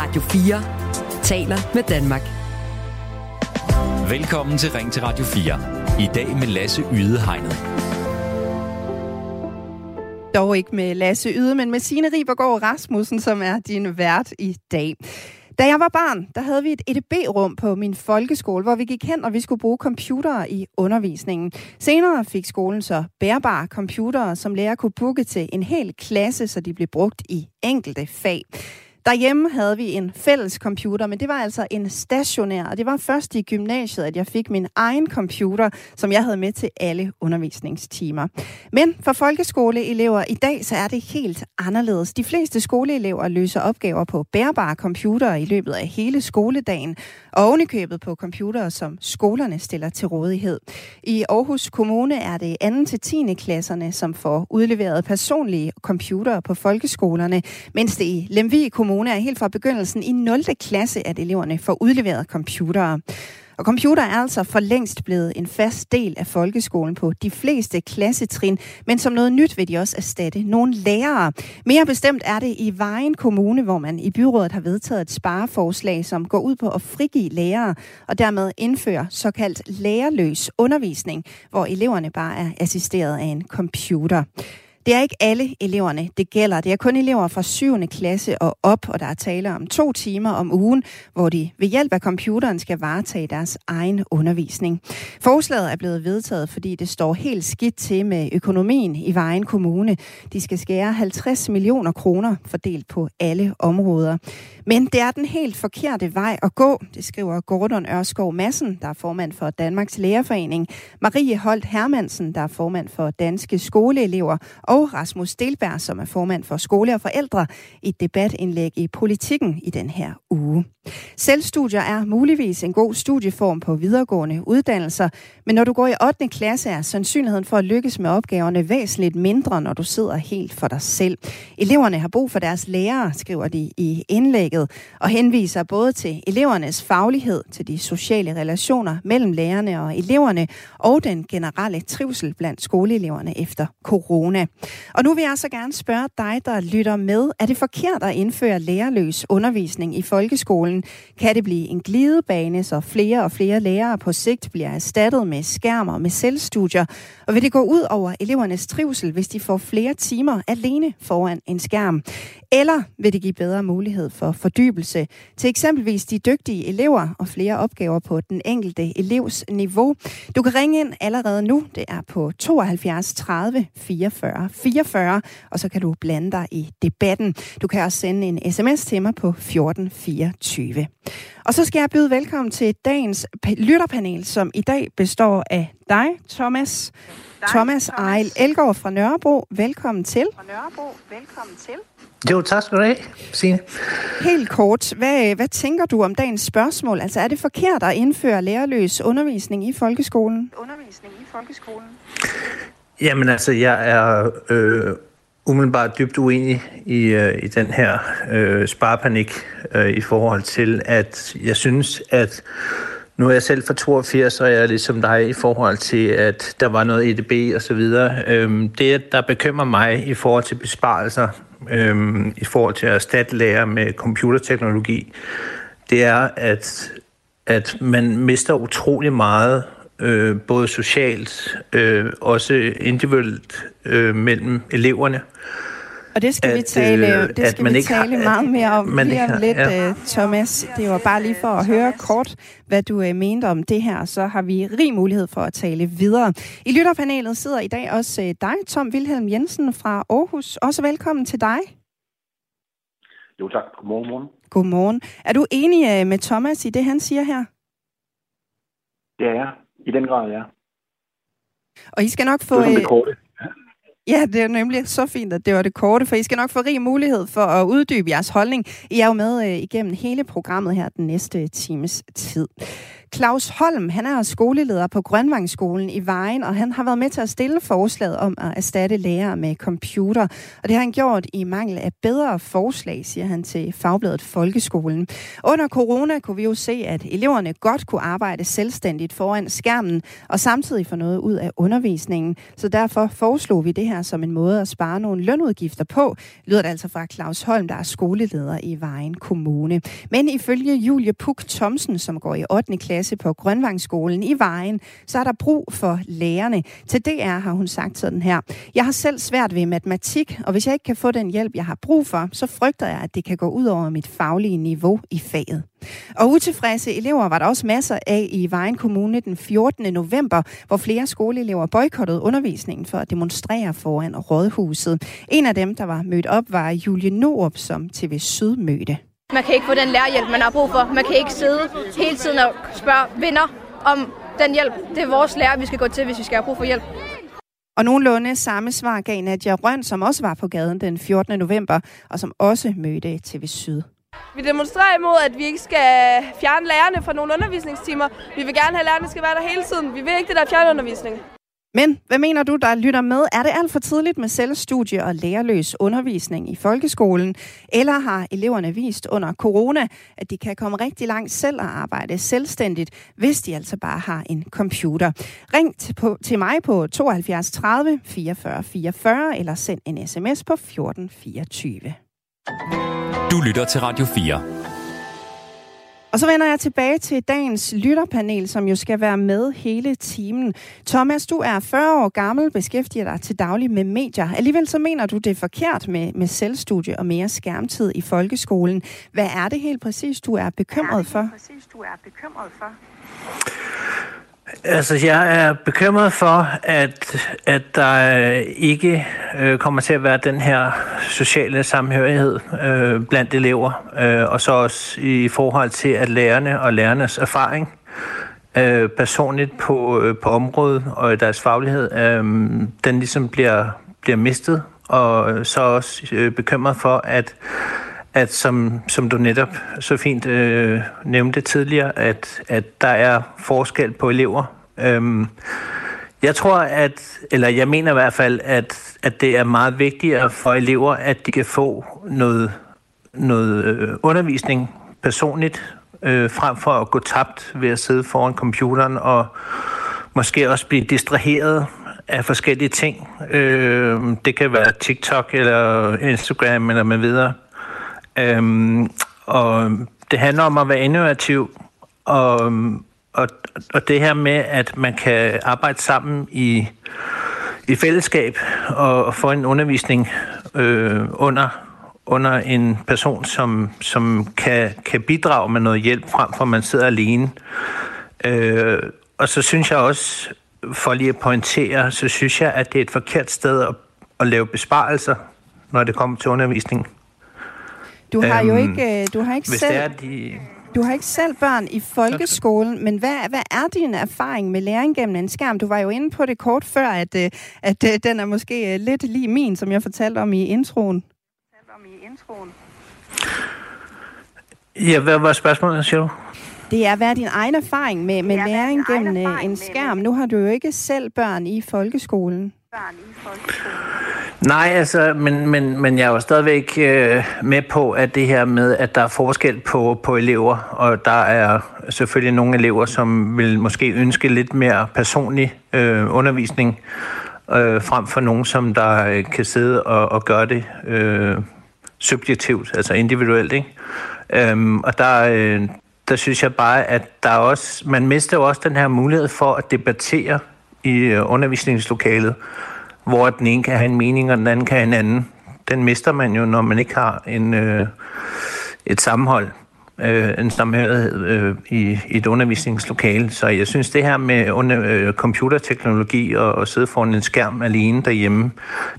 Radio 4 taler med Danmark. Velkommen til Ring til Radio 4. I dag med Lasse Ydehegnet. Dog ikke med Lasse Yde, men med Signe Ribergaard Rasmussen, som er din vært i dag. Da jeg var barn, der havde vi et EDB-rum på min folkeskole, hvor vi gik hen, og vi skulle bruge computere i undervisningen. Senere fik skolen så bærbare computere, som lærer kunne booke til en hel klasse, så de blev brugt i enkelte fag. Derhjemme havde vi en fælles computer, men det var altså en stationær, og det var først i gymnasiet, at jeg fik min egen computer, som jeg havde med til alle undervisningstimer. Men for folkeskoleelever i dag, så er det helt anderledes. De fleste skoleelever løser opgaver på bærbare computere i løbet af hele skoledagen, og ovenikøbet på computere, som skolerne stiller til rådighed. I Aarhus Kommune er det 2. til 10. klasserne, som får udleveret personlige computere på folkeskolerne, mens det i Lemvig Kommune Kommune er helt fra begyndelsen i 0. klasse, at eleverne får udleveret computere. Og computer er altså for længst blevet en fast del af folkeskolen på de fleste klassetrin, men som noget nyt vil de også erstatte nogle lærere. Mere bestemt er det i Vejen Kommune, hvor man i byrådet har vedtaget et spareforslag, som går ud på at frigive lærere og dermed indføre såkaldt lærerløs undervisning, hvor eleverne bare er assisteret af en computer. Det er ikke alle eleverne, det gælder. Det er kun elever fra 7. klasse og op, og der er tale om to timer om ugen, hvor de ved hjælp af computeren skal varetage deres egen undervisning. Forslaget er blevet vedtaget, fordi det står helt skidt til med økonomien i Vejen Kommune. De skal skære 50 millioner kroner fordelt på alle områder. Men det er den helt forkerte vej at gå, det skriver Gordon Ørskov Madsen, der er formand for Danmarks Lærerforening, Marie Holt Hermansen, der er formand for Danske Skoleelever, og Rasmus Delberg, som er formand for Skole og Forældre, i et debatindlæg i Politikken i den her uge. Selvstudier er muligvis en god studieform på videregående uddannelser, men når du går i 8. klasse er sandsynligheden for at lykkes med opgaverne væsentligt mindre, når du sidder helt for dig selv. Eleverne har brug for deres lærere, skriver de i indlægget, og henviser både til elevernes faglighed, til de sociale relationer mellem lærerne og eleverne, og den generelle trivsel blandt skoleeleverne efter corona. Og nu vil jeg så gerne spørge dig, der lytter med, er det forkert at indføre lærerløs undervisning i folkeskolen? Kan det blive en glidebane, så flere og flere lærere på sigt bliver erstattet med skærmer med selvstudier? Og vil det gå ud over elevernes trivsel, hvis de får flere timer alene foran en skærm? Eller vil det give bedre mulighed for fordybelse til eksempelvis de dygtige elever og flere opgaver på den enkelte elevs niveau? Du kan ringe ind allerede nu. Det er på 72 30 44 44, og så kan du blande dig i debatten. Du kan også sende en sms til mig på 14 24. Og så skal jeg byde velkommen til dagens lytterpanel, som i dag består af dig, Thomas. Thomas Ejl Elgaard fra Nørrebro. Velkommen til. Fra Nørrebro. Velkommen til. Jo, tak skal du have, Signe. Helt kort, hvad, hvad tænker du om dagens spørgsmål? Altså, er det forkert at indføre lærerløs undervisning i folkeskolen? Undervisning i folkeskolen? Jamen altså, jeg er øh, umiddelbart dybt uenig i, øh, i den her øh, sparepanik øh, i forhold til, at jeg synes, at nu er jeg selv fra 82, og jeg er ligesom dig i forhold til, at der var noget EDB og så videre. Øhm, det, der bekymrer mig i forhold til besparelser, øhm, i forhold til at erstatte lærer med computerteknologi, det er, at, at man mister utrolig meget øh, både socialt, øh, også individuelt øh, mellem eleverne. Og det skal at, vi tale, øh, det skal vi tale har, meget mere om man lige om lidt, ja. Øh, Thomas. Det var bare lige for at høre kort, hvad du uh, mente om det her. Så har vi rig mulighed for at tale videre. I lytterpanelet sidder i dag også uh, dig, Tom Wilhelm Jensen fra Aarhus. Også velkommen til dig. Jo tak. Godmorgen. Morgen. Godmorgen. Er du enig uh, med Thomas i det, han siger her? Det er jeg. I den grad, ja. Og I skal nok få... Det er det korte. Ja, det er nemlig så fint, at det var det korte, for I skal nok få rig mulighed for at uddybe jeres holdning. I er jo med øh, igennem hele programmet her den næste times tid. Claus Holm, han er skoleleder på Grønvangsskolen i Vejen, og han har været med til at stille forslaget om at erstatte lærere med computer. Og det har han gjort i mangel af bedre forslag, siger han til Fagbladet Folkeskolen. Under corona kunne vi jo se, at eleverne godt kunne arbejde selvstændigt foran skærmen, og samtidig få noget ud af undervisningen. Så derfor foreslog vi det her som en måde at spare nogle lønudgifter på, lyder det altså fra Claus Holm, der er skoleleder i Vejen Kommune. Men ifølge Julie Puk Thomsen, som går i 8. klasse på Grønvangsskolen i Vejen, så er der brug for lærerne. Til DR har hun sagt sådan her. Jeg har selv svært ved matematik, og hvis jeg ikke kan få den hjælp, jeg har brug for, så frygter jeg, at det kan gå ud over mit faglige niveau i faget. Og utilfredse elever var der også masser af i Vejen Kommune den 14. november, hvor flere skoleelever boykottede undervisningen for at demonstrere foran rådhuset. En af dem, der var mødt op, var Julie Norup, som TV Syd mødte. Man kan ikke få den lærerhjælp, man har brug for. Man kan ikke sidde hele tiden og spørge venner om den hjælp. Det er vores lærer, vi skal gå til, hvis vi skal have brug for hjælp. Og nogenlunde samme svar gav Nadia Røn, som også var på gaden den 14. november, og som også mødte TV Syd. Vi demonstrerer imod, at vi ikke skal fjerne lærerne fra nogle undervisningstimer. Vi vil gerne have, at lærerne skal være der hele tiden. Vi vil ikke det der fjernundervisning. Men hvad mener du, der lytter med? Er det alt for tidligt med selvstudie og lærerløs undervisning i folkeskolen? Eller har eleverne vist under corona, at de kan komme rigtig langt selv og arbejde selvstændigt, hvis de altså bare har en computer? Ring til, på, til mig på 72 30 44 44 eller send en sms på 1424. Du lytter til Radio 4. Og så vender jeg tilbage til dagens lytterpanel, som jo skal være med hele timen. Thomas, du er 40 år gammel, beskæftiger dig til daglig med medier. Alligevel så mener du, det er forkert med, med selvstudie og mere skærmtid i folkeskolen. Hvad er det helt præcis, du er bekymret for? Præcis, du er bekymret for? Altså, jeg er bekymret for, at, at der ikke øh, kommer til at være den her sociale samhørighed øh, blandt elever, øh, og så også i forhold til, at lærerne og lærernes erfaring øh, personligt på, øh, på området og deres faglighed, øh, den ligesom bliver, bliver mistet, og så også øh, bekymret for, at at som, som du netop så fint øh, nævnte tidligere, at, at der er forskel på elever. Øhm, jeg tror, at, eller jeg mener i hvert fald, at, at det er meget vigtigere for elever, at de kan få noget, noget øh, undervisning personligt, øh, frem for at gå tabt ved at sidde foran computeren og måske også blive distraheret af forskellige ting. Øh, det kan være TikTok eller Instagram eller med videre. Øhm, og det handler om at være innovativ, og, og, og det her med, at man kan arbejde sammen i, i fællesskab og, og få en undervisning øh, under, under en person, som, som kan, kan bidrage med noget hjælp, frem for at man sidder alene. Øh, og så synes jeg også, for lige at pointere, så synes jeg, at det er et forkert sted at, at lave besparelser, når det kommer til undervisning. Du har øhm, jo ikke, øh, du har ikke selv... Er de... Du har ikke selv børn i folkeskolen, men hvad, hvad er din erfaring med læring gennem en skærm? Du var jo inde på det kort før, at, øh, at, at øh, den er måske lidt lige min, som jeg fortalte om i introen. Om i introen. Ja, hvad var spørgsmålet, siger du? Det er, hvad er din egen erfaring med, med læring gennem en skærm? Nu har du jo ikke selv børn i folkeskolen. Børn i folkeskolen. Nej, altså, men, men, men jeg er jo stadigvæk øh, med på, at det her med, at der er forskel på, på elever, og der er selvfølgelig nogle elever, som vil måske ønske lidt mere personlig øh, undervisning, øh, frem for nogen, som der øh, kan sidde og, og gøre det øh, subjektivt, altså individuelt. Ikke? Øhm, og der, øh, der synes jeg bare, at der er også, man mister jo også den her mulighed for at debattere i øh, undervisningslokalet, hvor den ene kan have en mening, og den anden kan have en anden. Den mister man jo, når man ikke har en, øh, et sammenhold, øh, en samhørighed øh, i, i et undervisningslokale. Så jeg synes, det her med under, øh, computerteknologi og, og sidde foran en skærm alene derhjemme,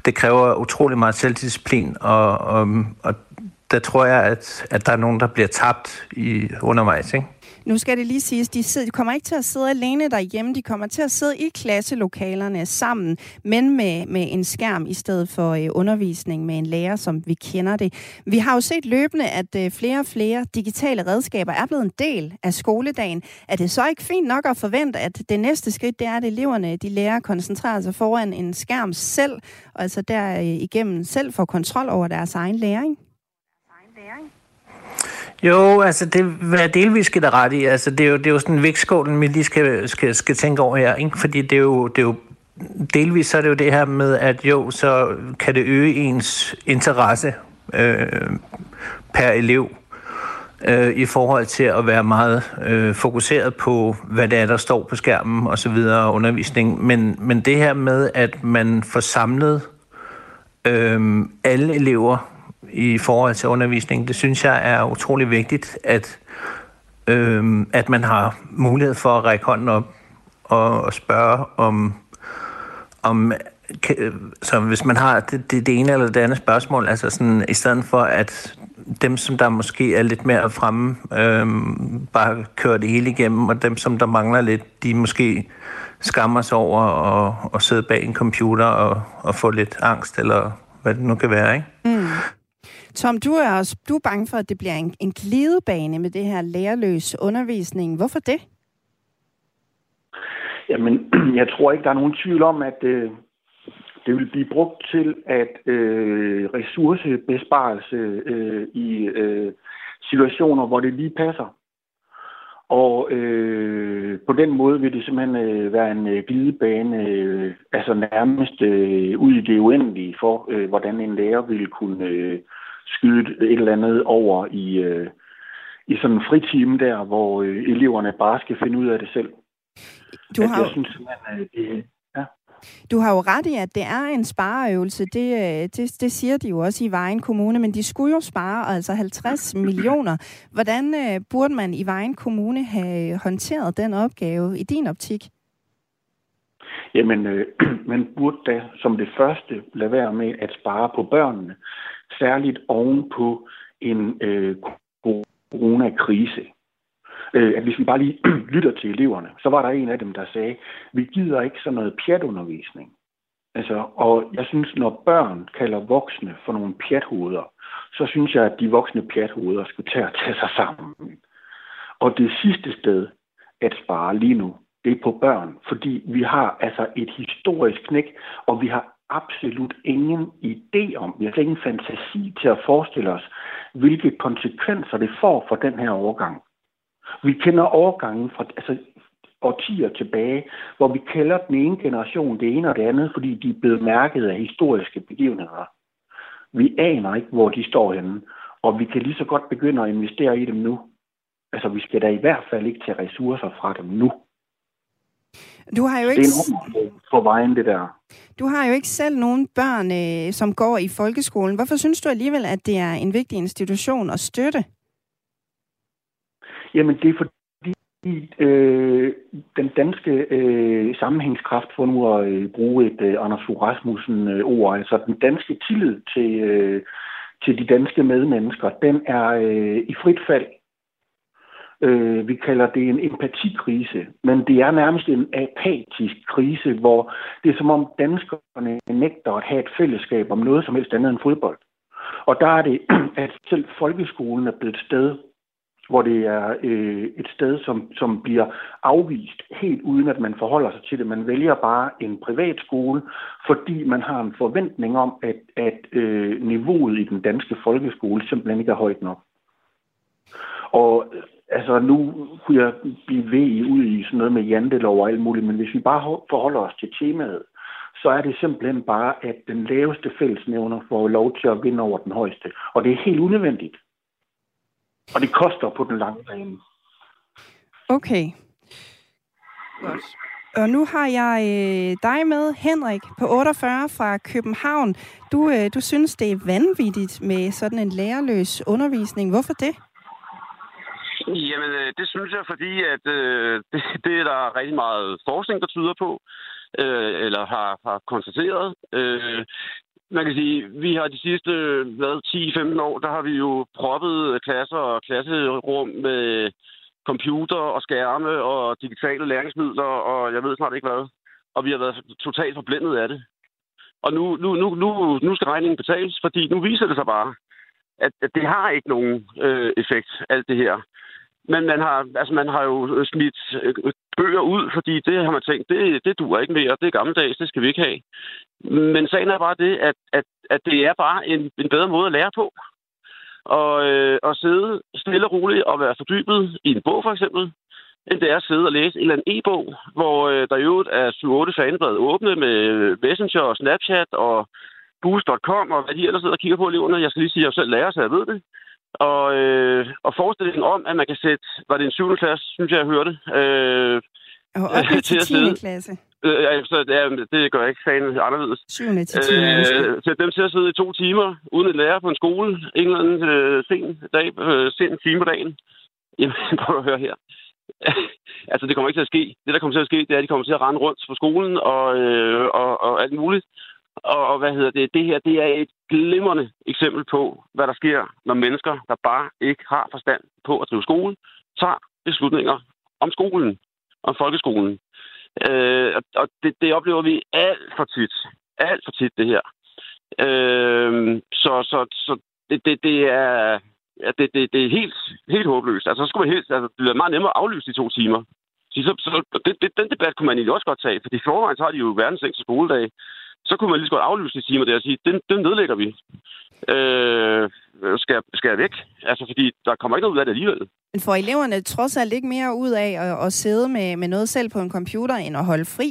det kræver utrolig meget selvdisciplin, og, og, og der tror jeg, at, at der er nogen, der bliver tabt i undervejs, ikke? Nu skal det lige siges, de, sidder, de kommer ikke til at sidde alene derhjemme, de kommer til at sidde i klasselokalerne sammen, men med, med en skærm i stedet for øh, undervisning med en lærer, som vi kender det. Vi har jo set løbende, at øh, flere og flere digitale redskaber er blevet en del af skoledagen. Er det så ikke fint nok at forvente, at det næste skridt, det er, at eleverne de lærer at koncentrere sig foran en skærm selv, og altså der øh, igennem selv får kontrol over deres egen læring? Jo, altså det hvad delvis skal ret i. Altså det er jo, det er jo sådan en vægtskålen, vi lige skal, skal, skal tænke over her. Ikke? Fordi det er, jo, det er jo delvis så er det jo det her med, at jo, så kan det øge ens interesse øh, per elev øh, i forhold til at være meget øh, fokuseret på, hvad det er, der står på skærmen og så videre undervisning. Men, men det her med, at man får samlet øh, alle elever i forhold til undervisningen. Det synes jeg er utrolig vigtigt, at, øh, at man har mulighed for at række hånden op og, og spørge om, om så hvis man har det, det, det ene eller det andet spørgsmål, altså sådan, i stedet for at dem, som der måske er lidt mere fremme, øh, bare kører det hele igennem, og dem, som der mangler lidt, de måske skammer sig over at, at sidde bag en computer og, og få lidt angst, eller hvad det nu kan være, ikke? Mm. Tom, du er, også, du er bange for, at det bliver en, en glidebane med det her lærerløs undervisning. Hvorfor det? Jamen, jeg tror ikke, der er nogen tvivl om, at øh, det vil blive brugt til at øh, ressourcebesparelse øh, i øh, situationer, hvor det lige passer. Og øh, på den måde vil det simpelthen øh, være en øh, glidebane, øh, altså nærmest øh, ud i det uendelige for, øh, hvordan en lærer vil kunne øh, skyde et eller andet over i, øh, i sådan en fritime der, hvor øh, eleverne bare skal finde ud af det selv. Du har, jeg synes, at, det, ja. du har jo ret i, at det er en spareøvelse. Det, øh, det, det siger de jo også i Vejen Kommune, men de skulle jo spare altså 50 millioner. Hvordan øh, burde man i Vejen Kommune have håndteret den opgave i din optik? Jamen, øh, man burde da som det første lade være med at spare på børnene særligt oven på en øh, coronakrise. Øh, at hvis vi bare lige lytter til eleverne, så var der en af dem, der sagde, vi gider ikke sådan noget pjatundervisning. Altså, og jeg synes, når børn kalder voksne for nogle pjathoveder, så synes jeg, at de voksne pjathoveder skulle tage at tage sig sammen. Og det sidste sted at spare lige nu, det er på børn, fordi vi har altså et historisk knæk, og vi har absolut ingen idé om, vi har ingen fantasi til at forestille os, hvilke konsekvenser det får for den her overgang. Vi kender overgangen fra altså, årtier tilbage, hvor vi kalder den ene generation det ene og det andet, fordi de er blevet mærket af historiske begivenheder. Vi aner ikke, hvor de står henne, og vi kan lige så godt begynde at investere i dem nu. Altså, vi skal da i hvert fald ikke tage ressourcer fra dem nu. Du har jo ikke... Det er en på vejen, det der. Du har jo ikke selv nogen børn, øh, som går i folkeskolen. Hvorfor synes du alligevel, at det er en vigtig institution at støtte? Jamen, det er fordi øh, den danske øh, sammenhængskraft, for nu at øh, bruge et øh, Anders Fogh Rasmussen-ord, øh, altså den danske tillid til, øh, til de danske medmennesker, den er øh, i frit fald Øh, vi kalder det en empatikrise, men det er nærmest en apatisk krise, hvor det er som om danskerne nægter at have et fællesskab om noget som helst andet end fodbold. Og der er det, at selv folkeskolen er blevet et sted, hvor det er øh, et sted, som, som bliver afvist helt uden at man forholder sig til det. Man vælger bare en privat skole, fordi man har en forventning om, at, at øh, niveauet i den danske folkeskole simpelthen ikke er højt nok. Og altså nu kunne jeg blive ved ud i sådan noget med jantelov og alt muligt, men hvis vi bare forholder os til temaet, så er det simpelthen bare, at den laveste fællesnævner får lov til at vinde over den højeste. Og det er helt unødvendigt. Og det koster på den lange bane. Okay. Godt. Og nu har jeg øh, dig med, Henrik, på 48 fra København. Du, øh, du synes, det er vanvittigt med sådan en lærerløs undervisning. Hvorfor det? Jamen, øh, det synes jeg, fordi at øh, det, det er der rigtig meget forskning, der tyder på, øh, eller har, har konstateret. Øh, man kan sige, vi har de sidste 10-15 år, der har vi jo proppet klasser og klasserum med computer og skærme og digitale læringsmidler, og jeg ved snart ikke hvad. Og vi har været totalt forblændet af det. Og nu, nu, nu, nu, nu skal regningen betales, fordi nu viser det sig bare, at, at det har ikke nogen øh, effekt, alt det her. Men man har, altså man har jo smidt øh, bøger ud, fordi det har man tænkt, det, det duer ikke mere, det er gammeldags, det skal vi ikke have. Men sagen er bare det, at, at, at det er bare en, en bedre måde at lære på. Og øh, at sidde stille og roligt og være fordybet i en bog for eksempel, end det er at sidde og læse en eller anden e-bog, hvor øh, der i øvrigt er 7-8 fanbred åbne med Messenger og Snapchat og Boost.com og hvad de ellers sidder og kigger på eleverne. Jeg skal lige sige, at jeg selv lærer, så jeg ved det. Og, øh, og forestillingen om, at man kan sætte, var det en 7. klasse, synes jeg, jeg hørte, øh, og op til, til 10. Sidde. klasse. Øh, ja, så det, det gør jeg ikke sagen anderledes. 7. til 10. Øh, sætte dem til at sidde i to timer, uden at lære på en skole, en eller anden øh, sen, dag, øh, sen time på dagen. Jamen, prøv at høre her. altså, det kommer ikke til at ske. Det, der kommer til at ske, det er, at de kommer til at rende rundt på skolen og, øh, og, og alt muligt. Og, og hvad hedder det? Det her, det er et glimrende eksempel på, hvad der sker, når mennesker, der bare ikke har forstand på at drive skole, tager beslutninger om skolen, om folkeskolen. Øh, og det, det oplever vi alt for tit. Alt for tit, det her. Øh, så så, så det, det, det er ja, det, det, det er helt, helt håbløst. Altså, så skulle man helt, altså, det bliver meget nemmere at aflyse de to timer. Så, så, det, det, den debat kunne man egentlig også godt tage, for i forvejen så har de jo verdens længste skoledag. Så kunne man lige så godt aflyse de timer der og sige, den, den nedlægger vi. Øh, skal, skal jeg væk? Altså, fordi der kommer ikke noget ud af det alligevel. Men får eleverne trods alt ikke mere ud af at, at sidde med, med noget selv på en computer, end at holde fri?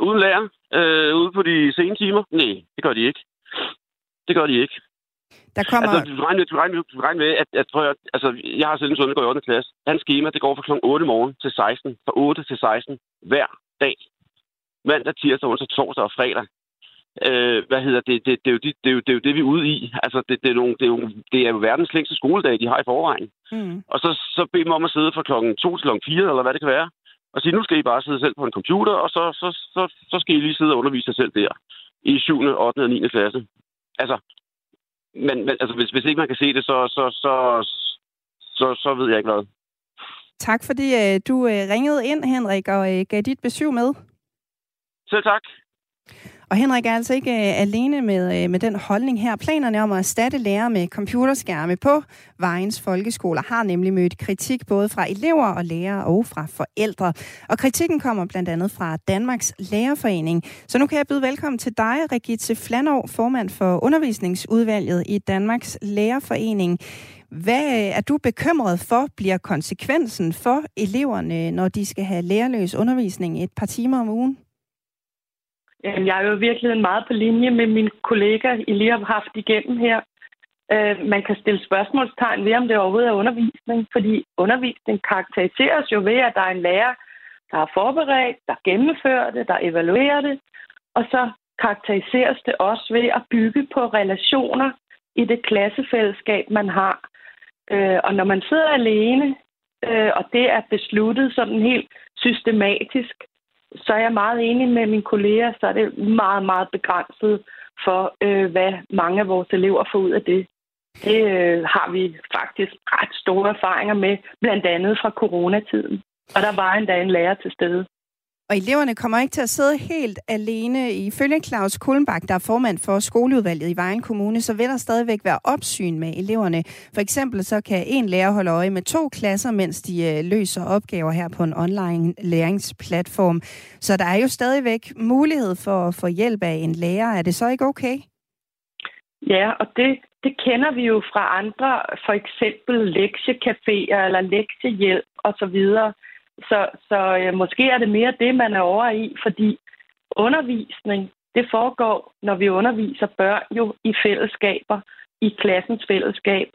Uden lærer? Øh, ude på de sene timer? Nej, det gør de ikke. Det gør de ikke. Der kommer... Altså, du regner, du regner, du regner med, at, at prøv at, altså, jeg har selv en søn, der går i 8. klasse. Hans schema, det går fra kl. 8 morgen til 16. Fra 8 til 16 hver dag. Mandag, tirsdag, onsdag, torsdag og fredag. Øh, hvad hedder det? Det, det, er jo det, det, er jo, det er jo det, vi er ude i. Altså, det, det, er, nogle, det, er, jo, det er jo verdens længste skoledag, de har i forvejen. Mm. Og så, så beder man om at sidde fra klokken 2 til klokken 4, eller hvad det kan være. Og sige, nu skal I bare sidde selv på en computer, og så, så, så, så skal I lige sidde og undervise jer selv der. I 7., 8. og 9. klasse. Altså, men, men altså, hvis, hvis ikke man kan se det, så, så, så, så, så ved jeg ikke hvad. Tak fordi uh, du uh, ringede ind, Henrik, og uh, gav dit besøg med. Selv tak. Og Henrik er altså ikke øh, alene med, øh, med den holdning her. Planerne om at erstatte lærere med computerskærme på Vejens folkeskoler har nemlig mødt kritik både fra elever og lærere og fra forældre. Og kritikken kommer blandt andet fra Danmarks Lærerforening. Så nu kan jeg byde velkommen til dig, Regitze Flanov, formand for undervisningsudvalget i Danmarks Lærerforening. Hvad øh, er du bekymret for, bliver konsekvensen for eleverne, når de skal have lærerløs undervisning et par timer om ugen? Jeg er jo virkelig meget på linje med min kollega, I lige har haft igennem her. Øh, man kan stille spørgsmålstegn ved, om det overhovedet er undervisning, fordi undervisning karakteriseres jo ved, at der er en lærer, der har forberedt, der gennemfører det, der evaluerer det, og så karakteriseres det også ved at bygge på relationer i det klassefællesskab, man har. Øh, og når man sidder alene, øh, og det er besluttet sådan helt systematisk, så er jeg meget enig med mine kolleger, så er det meget, meget begrænset for, øh, hvad mange af vores elever får ud af det. Det øh, har vi faktisk ret store erfaringer med, blandt andet fra coronatiden. Og der var endda en lærer til stede. Og eleverne kommer ikke til at sidde helt alene. Ifølge Claus Kulmbak, der er formand for skoleudvalget i Vejen Kommune, så vil der stadigvæk være opsyn med eleverne. For eksempel så kan en lærer holde øje med to klasser, mens de øh, løser opgaver her på en online læringsplatform. Så der er jo stadigvæk mulighed for at få hjælp af en lærer. Er det så ikke okay? Ja, og det, det kender vi jo fra andre, for eksempel lektiecaféer eller lektiehjælp osv., så, så øh, måske er det mere det, man er over i, fordi undervisning, det foregår, når vi underviser børn jo i fællesskaber, i klassens fællesskab.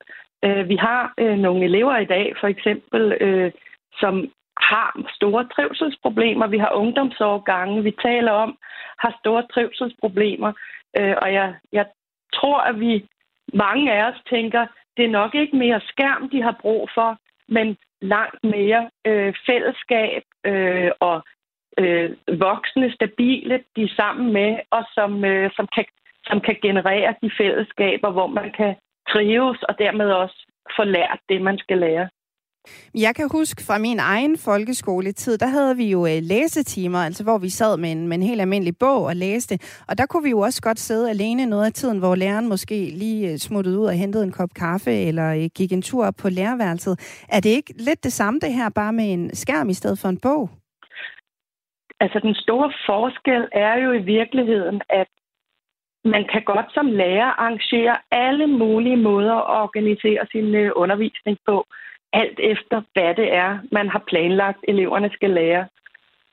Øh, vi har øh, nogle elever i dag, for eksempel, øh, som har store trivselsproblemer. Vi har ungdomsårgange, vi taler om, har store trivselsproblemer. Øh, og jeg, jeg tror, at vi mange af os tænker, det er nok ikke mere skærm, de har brug for, men langt mere øh, fællesskab øh, og øh, voksne, stabile, de er sammen med, og som, øh, som, kan, som kan generere de fællesskaber, hvor man kan trives og dermed også få lært det, man skal lære. Jeg kan huske fra min egen folkeskoletid, der havde vi jo øh, læsetimer, altså hvor vi sad med en, med en helt almindelig bog og læste. Og der kunne vi jo også godt sidde alene noget af tiden, hvor læreren måske lige øh, smuttede ud og hentede en kop kaffe, eller øh, gik en tur op på lærerværelset. Er det ikke lidt det samme det her, bare med en skærm i stedet for en bog? Altså den store forskel er jo i virkeligheden, at man kan godt som lærer arrangere alle mulige måder at organisere sin øh, undervisning på alt efter, hvad det er, man har planlagt, eleverne skal lære.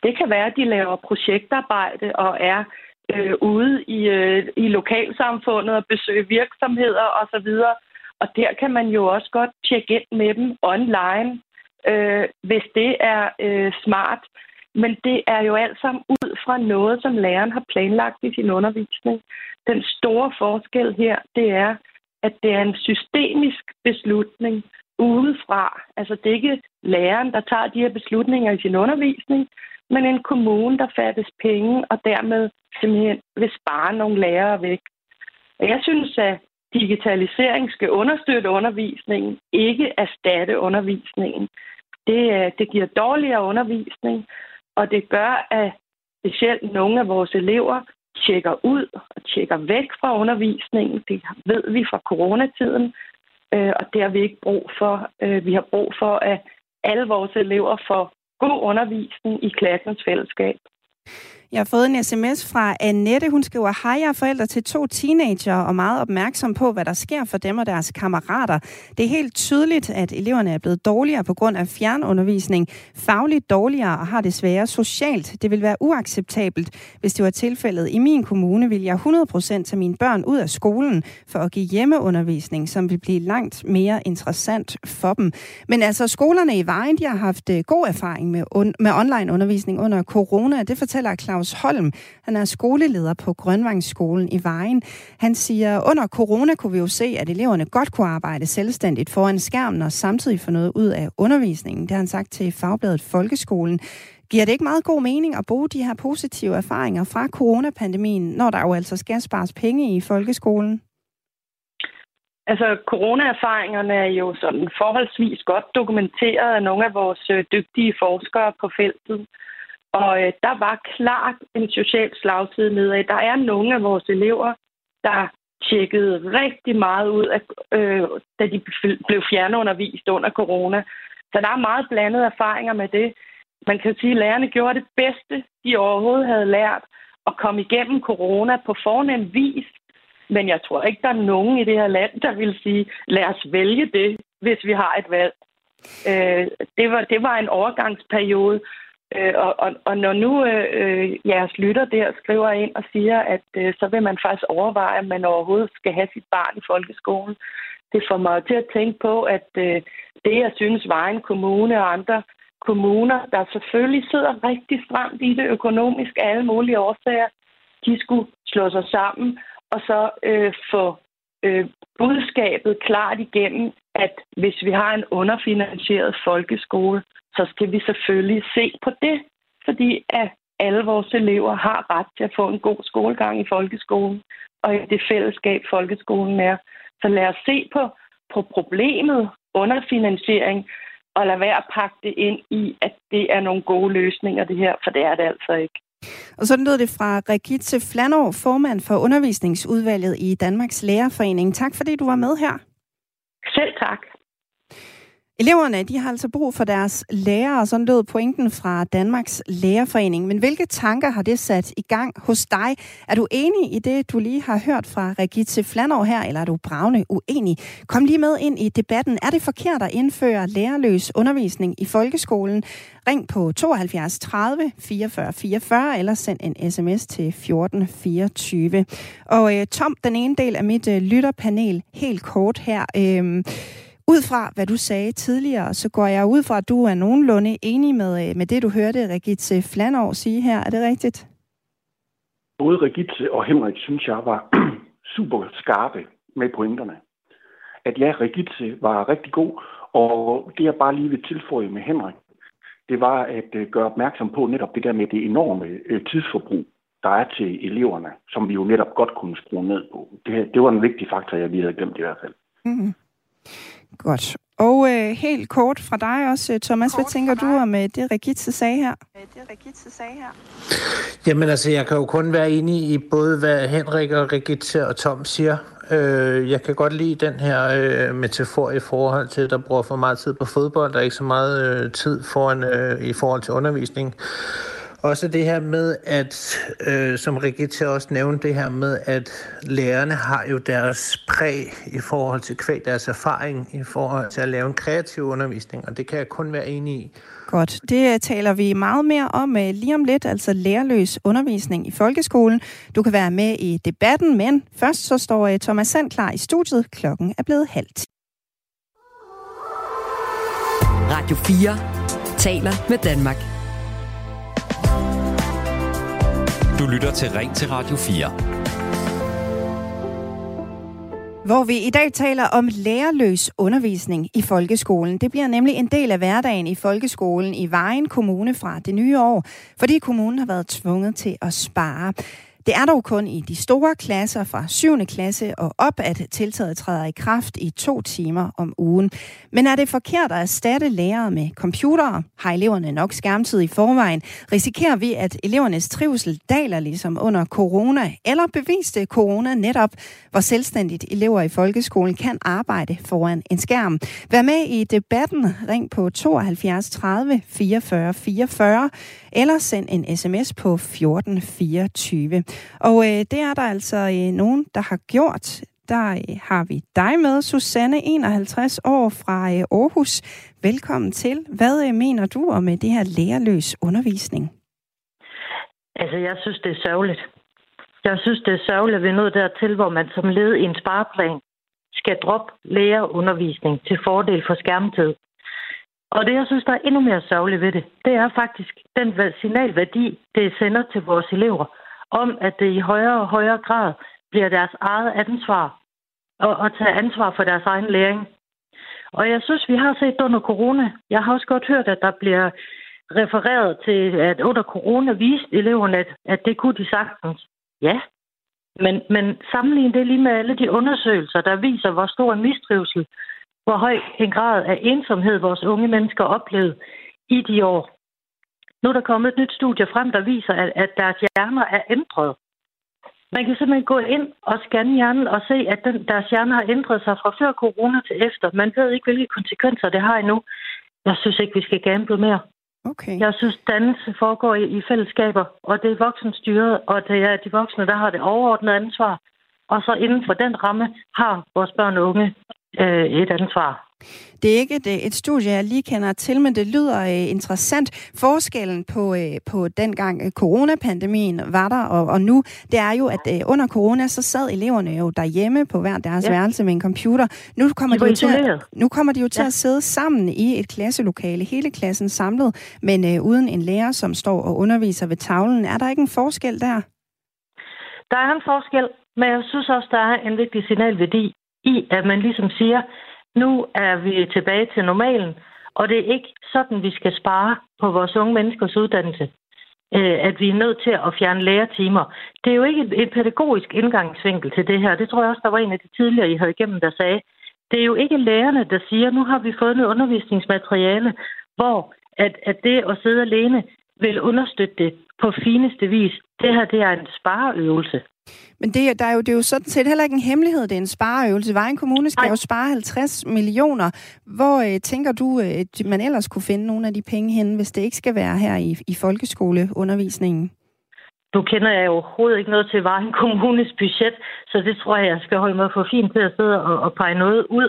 Det kan være, at de laver projektarbejde og er øh, ude i, øh, i lokalsamfundet og besøger virksomheder osv. Og der kan man jo også godt tjekke ind med dem online, øh, hvis det er øh, smart. Men det er jo alt sammen ud fra noget, som læreren har planlagt i sin undervisning. Den store forskel her, det er, at det er en systemisk beslutning, udefra. Altså det er ikke læreren, der tager de her beslutninger i sin undervisning, men en kommune, der fattes penge, og dermed simpelthen vil spare nogle lærere væk. Og jeg synes, at digitalisering skal understøtte undervisningen, ikke erstatte undervisningen. Det, øh, det giver dårligere undervisning, og det gør, at specielt nogle af vores elever tjekker ud og tjekker væk fra undervisningen. Det ved vi fra coronatiden, øh, og det har vi ikke brug for. Øh, vi har brug for, at alle vores elever får god undervisning i klassens fællesskab. Jeg har fået en sms fra Annette. Hun skriver, hej, jeg er forældre til to teenager og meget opmærksom på, hvad der sker for dem og deres kammerater. Det er helt tydeligt, at eleverne er blevet dårligere på grund af fjernundervisning, fagligt dårligere og har det sværere socialt. Det vil være uacceptabelt. Hvis det var tilfældet i min kommune, vil jeg 100% tage mine børn ud af skolen for at give hjemmeundervisning, som vil blive langt mere interessant for dem. Men altså, skolerne i Vejen, de har haft øh, god erfaring med, on- med online undervisning under corona. Det fortæller Claus Claus Holm. Han er skoleleder på Grønvangsskolen i Vejen. Han siger, under corona kunne vi jo se, at eleverne godt kunne arbejde selvstændigt foran skærmen og samtidig få noget ud af undervisningen. Det har han sagt til Fagbladet Folkeskolen. Giver det ikke meget god mening at bruge de her positive erfaringer fra coronapandemien, når der jo altså skal spares penge i folkeskolen? Altså, coronaerfaringerne er jo sådan forholdsvis godt dokumenteret af nogle af vores øh, dygtige forskere på feltet. Og øh, der var klart en social slagside nedad. Der er nogle af vores elever, der tjekkede rigtig meget ud, af, øh, da de blev fjernundervist under corona. Så der er meget blandede erfaringer med det. Man kan sige, at lærerne gjorde det bedste, de overhovedet havde lært, at komme igennem corona på fornem vis. Men jeg tror ikke, der er nogen i det her land, der vil sige, lad os vælge det, hvis vi har et valg. Øh, det, var, det var en overgangsperiode, Øh, og, og, og når nu øh, øh, jeres lytter der skriver ind og siger, at øh, så vil man faktisk overveje, om man overhovedet skal have sit barn i folkeskolen, det får mig til at tænke på, at øh, det, jeg synes, Vejen Kommune og andre kommuner, der selvfølgelig sidder rigtig stramt i det økonomisk af alle mulige årsager, de skulle slå sig sammen og så øh, få øh, budskabet klart igennem, at hvis vi har en underfinansieret folkeskole, så skal vi selvfølgelig se på det, fordi at alle vores elever har ret til at få en god skolegang i folkeskolen, og i det fællesskab, folkeskolen er. Så lad os se på, på problemet underfinansiering, og lad være at pakke det ind i, at det er nogle gode løsninger, det her, for det er det altså ikke. Og så lød det fra Regitze Flanov, formand for undervisningsudvalget i Danmarks Lærerforening. Tak fordi du var med her. Selv. Eleverne de har altså brug for deres lærere, sådan lød pointen fra Danmarks Lærerforening. Men hvilke tanker har det sat i gang hos dig? Er du enig i det, du lige har hørt fra Regitze Flanov her, eller er du bravne uenig? Kom lige med ind i debatten. Er det forkert at indføre lærerløs undervisning i folkeskolen? Ring på 72 30 44 44 eller send en sms til 14 24. Og øh, Tom, den ene del af mit øh, lytterpanel, helt kort her. Øh, ud fra, hvad du sagde tidligere, så går jeg ud fra, at du er nogenlunde enig med, øh, med det, du hørte Regitze Flanov sige her. Er det rigtigt? Både Regitze og Henrik, synes jeg, var super skarpe med pointerne. At ja, Regitze var rigtig god, og det jeg bare lige vil tilføje med Henrik, det var at øh, gøre opmærksom på netop det der med det enorme øh, tidsforbrug, der er til eleverne, som vi jo netop godt kunne skrue ned på. Det, det var en vigtig faktor, jeg lige havde glemt i hvert fald. Mm-hmm. Godt. Og øh, helt kort fra dig også, øh, Thomas. Kort Hvad tænker du om øh, det, Regitze sagde her? Det, Regitze sagde her. Jamen altså, jeg kan jo kun være enig i både, hvad Henrik og Regitze og Tom siger. Øh, jeg kan godt lide den her øh, metafor i forhold til, at der bruger for meget tid på fodbold. Der er ikke så meget øh, tid foran, øh, i forhold til undervisning. Også det her med, at, øh, som Rigitte også nævnte, det her med, at lærerne har jo deres præg i forhold til kvæg deres erfaring, i forhold til at lave en kreativ undervisning, og det kan jeg kun være enig i. Godt, det øh, taler vi meget mere om øh, lige om lidt, altså lærerløs undervisning i folkeskolen. Du kan være med i debatten, men først så står øh, Thomas Sand klar i studiet. Klokken er blevet halvt. Radio 4 taler med Danmark. Du lytter til Ring til Radio 4 hvor vi i dag taler om lærerløs undervisning i folkeskolen. Det bliver nemlig en del af hverdagen i folkeskolen i Vejen Kommune fra det nye år, fordi kommunen har været tvunget til at spare. Det er dog kun i de store klasser fra 7. klasse og op, at tiltaget træder i kraft i to timer om ugen. Men er det forkert at erstatte lærere med computere? Har eleverne nok skærmtid i forvejen? Risikerer vi, at elevernes trivsel daler ligesom under corona? Eller beviste corona netop, hvor selvstændigt elever i folkeskolen kan arbejde foran en skærm? Vær med i debatten. Ring på 72 30 44 44 eller send en sms på 1424. Og øh, det er der altså øh, nogen, der har gjort. Der øh, har vi dig med, Susanne, 51 år fra øh, Aarhus. Velkommen til. Hvad øh, mener du om øh, det her lærerløs undervisning? Altså, jeg synes, det er sørgeligt. Jeg synes, det er sørgeligt, at vi er nået dertil, hvor man som led i en spareplan skal droppe lærerundervisning til fordel for skærmtid. Og det, jeg synes, der er endnu mere sørgeligt ved det, det er faktisk den signalværdi, det sender til vores elever, om at det i højere og højere grad bliver deres eget ansvar og, at tage ansvar for deres egen læring. Og jeg synes, vi har set under corona. Jeg har også godt hørt, at der bliver refereret til, at under corona viste eleverne, at, at det kunne de sagtens. Ja, men, men sammenlign det lige med alle de undersøgelser, der viser, hvor stor en mistrivsel hvor høj en grad af ensomhed vores unge mennesker oplevede i de år. Nu er der kommet et nyt studie frem, der viser, at, at deres hjerner er ændret. Man kan simpelthen gå ind og scanne hjernen og se, at den, deres hjerner har ændret sig fra før corona til efter. Man ved ikke, hvilke konsekvenser det har endnu. Jeg synes ikke, vi skal gamble mere. Okay. Jeg synes, dannelse foregår i, i fællesskaber, og det er voksenstyret, og det er de voksne, der har det overordnede ansvar. Og så inden for den ramme har vores børn og unge øh, et ansvar. Det er ikke et, et studie, jeg lige kender til, men det lyder øh, interessant. Forskellen på, øh, på dengang øh, coronapandemien var der, og, og nu, det er jo, at øh, under corona, så sad eleverne jo derhjemme på hver deres ja. værelse med en computer. Nu kommer de, de jo til, at, nu kommer de jo til ja. at sidde sammen i et klasselokale, hele klassen samlet, men øh, uden en lærer, som står og underviser ved tavlen. Er der ikke en forskel der? Der er en forskel, men jeg synes også, der er en vigtig signalværdi i, at man ligesom siger, nu er vi tilbage til normalen, og det er ikke sådan, vi skal spare på vores unge menneskers uddannelse. Øh, at vi er nødt til at fjerne lærertimer. Det er jo ikke et, pædagogisk indgangsvinkel til det her. Det tror jeg også, der var en af de tidligere, I havde igennem, der sagde. Det er jo ikke lærerne, der siger, nu har vi fået noget undervisningsmateriale, hvor at, at det at sidde alene vil understøtte det på fineste vis. Det her, det er en spareøvelse. Men det, der er jo, det er jo sådan set heller ikke en hemmelighed, det er en spareøvelse. Vejen Kommune skal Ej. jo spare 50 millioner. Hvor øh, tænker du, øh, man ellers kunne finde nogle af de penge hen, hvis det ikke skal være her i, i folkeskoleundervisningen? Nu kender jeg jo overhovedet ikke noget til Vejen Kommunes budget, så det tror jeg, jeg skal holde mig for fint til at sidde og, og pege noget ud.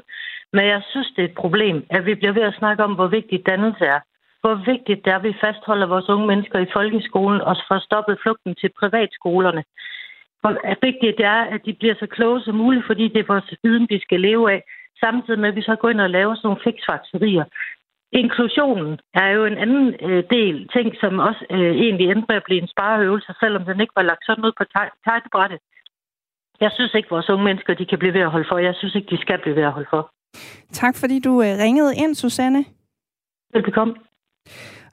Men jeg synes, det er et problem, at vi bliver ved at snakke om, hvor vigtigt dannelse er. Hvor vigtigt det er, at vi fastholder vores unge mennesker i folkeskolen og får stoppet flugten til privatskolerne hvor vigtigt det er, at de bliver så kloge som muligt, fordi det er vores viden, vi skal leve af, samtidig med, at vi så går ind og laver sådan nogle fiksfakserier. Inklusionen er jo en anden øh, del, ting, som også øh, egentlig endte med at blive en spareøvelse, selvom den ikke var lagt sådan ud på tegnebrættet. Jeg synes ikke, vores unge mennesker de kan blive ved at holde for. Jeg synes ikke, de skal blive ved at holde for. Tak fordi du øh, ringede ind, Susanne. Velbekomme.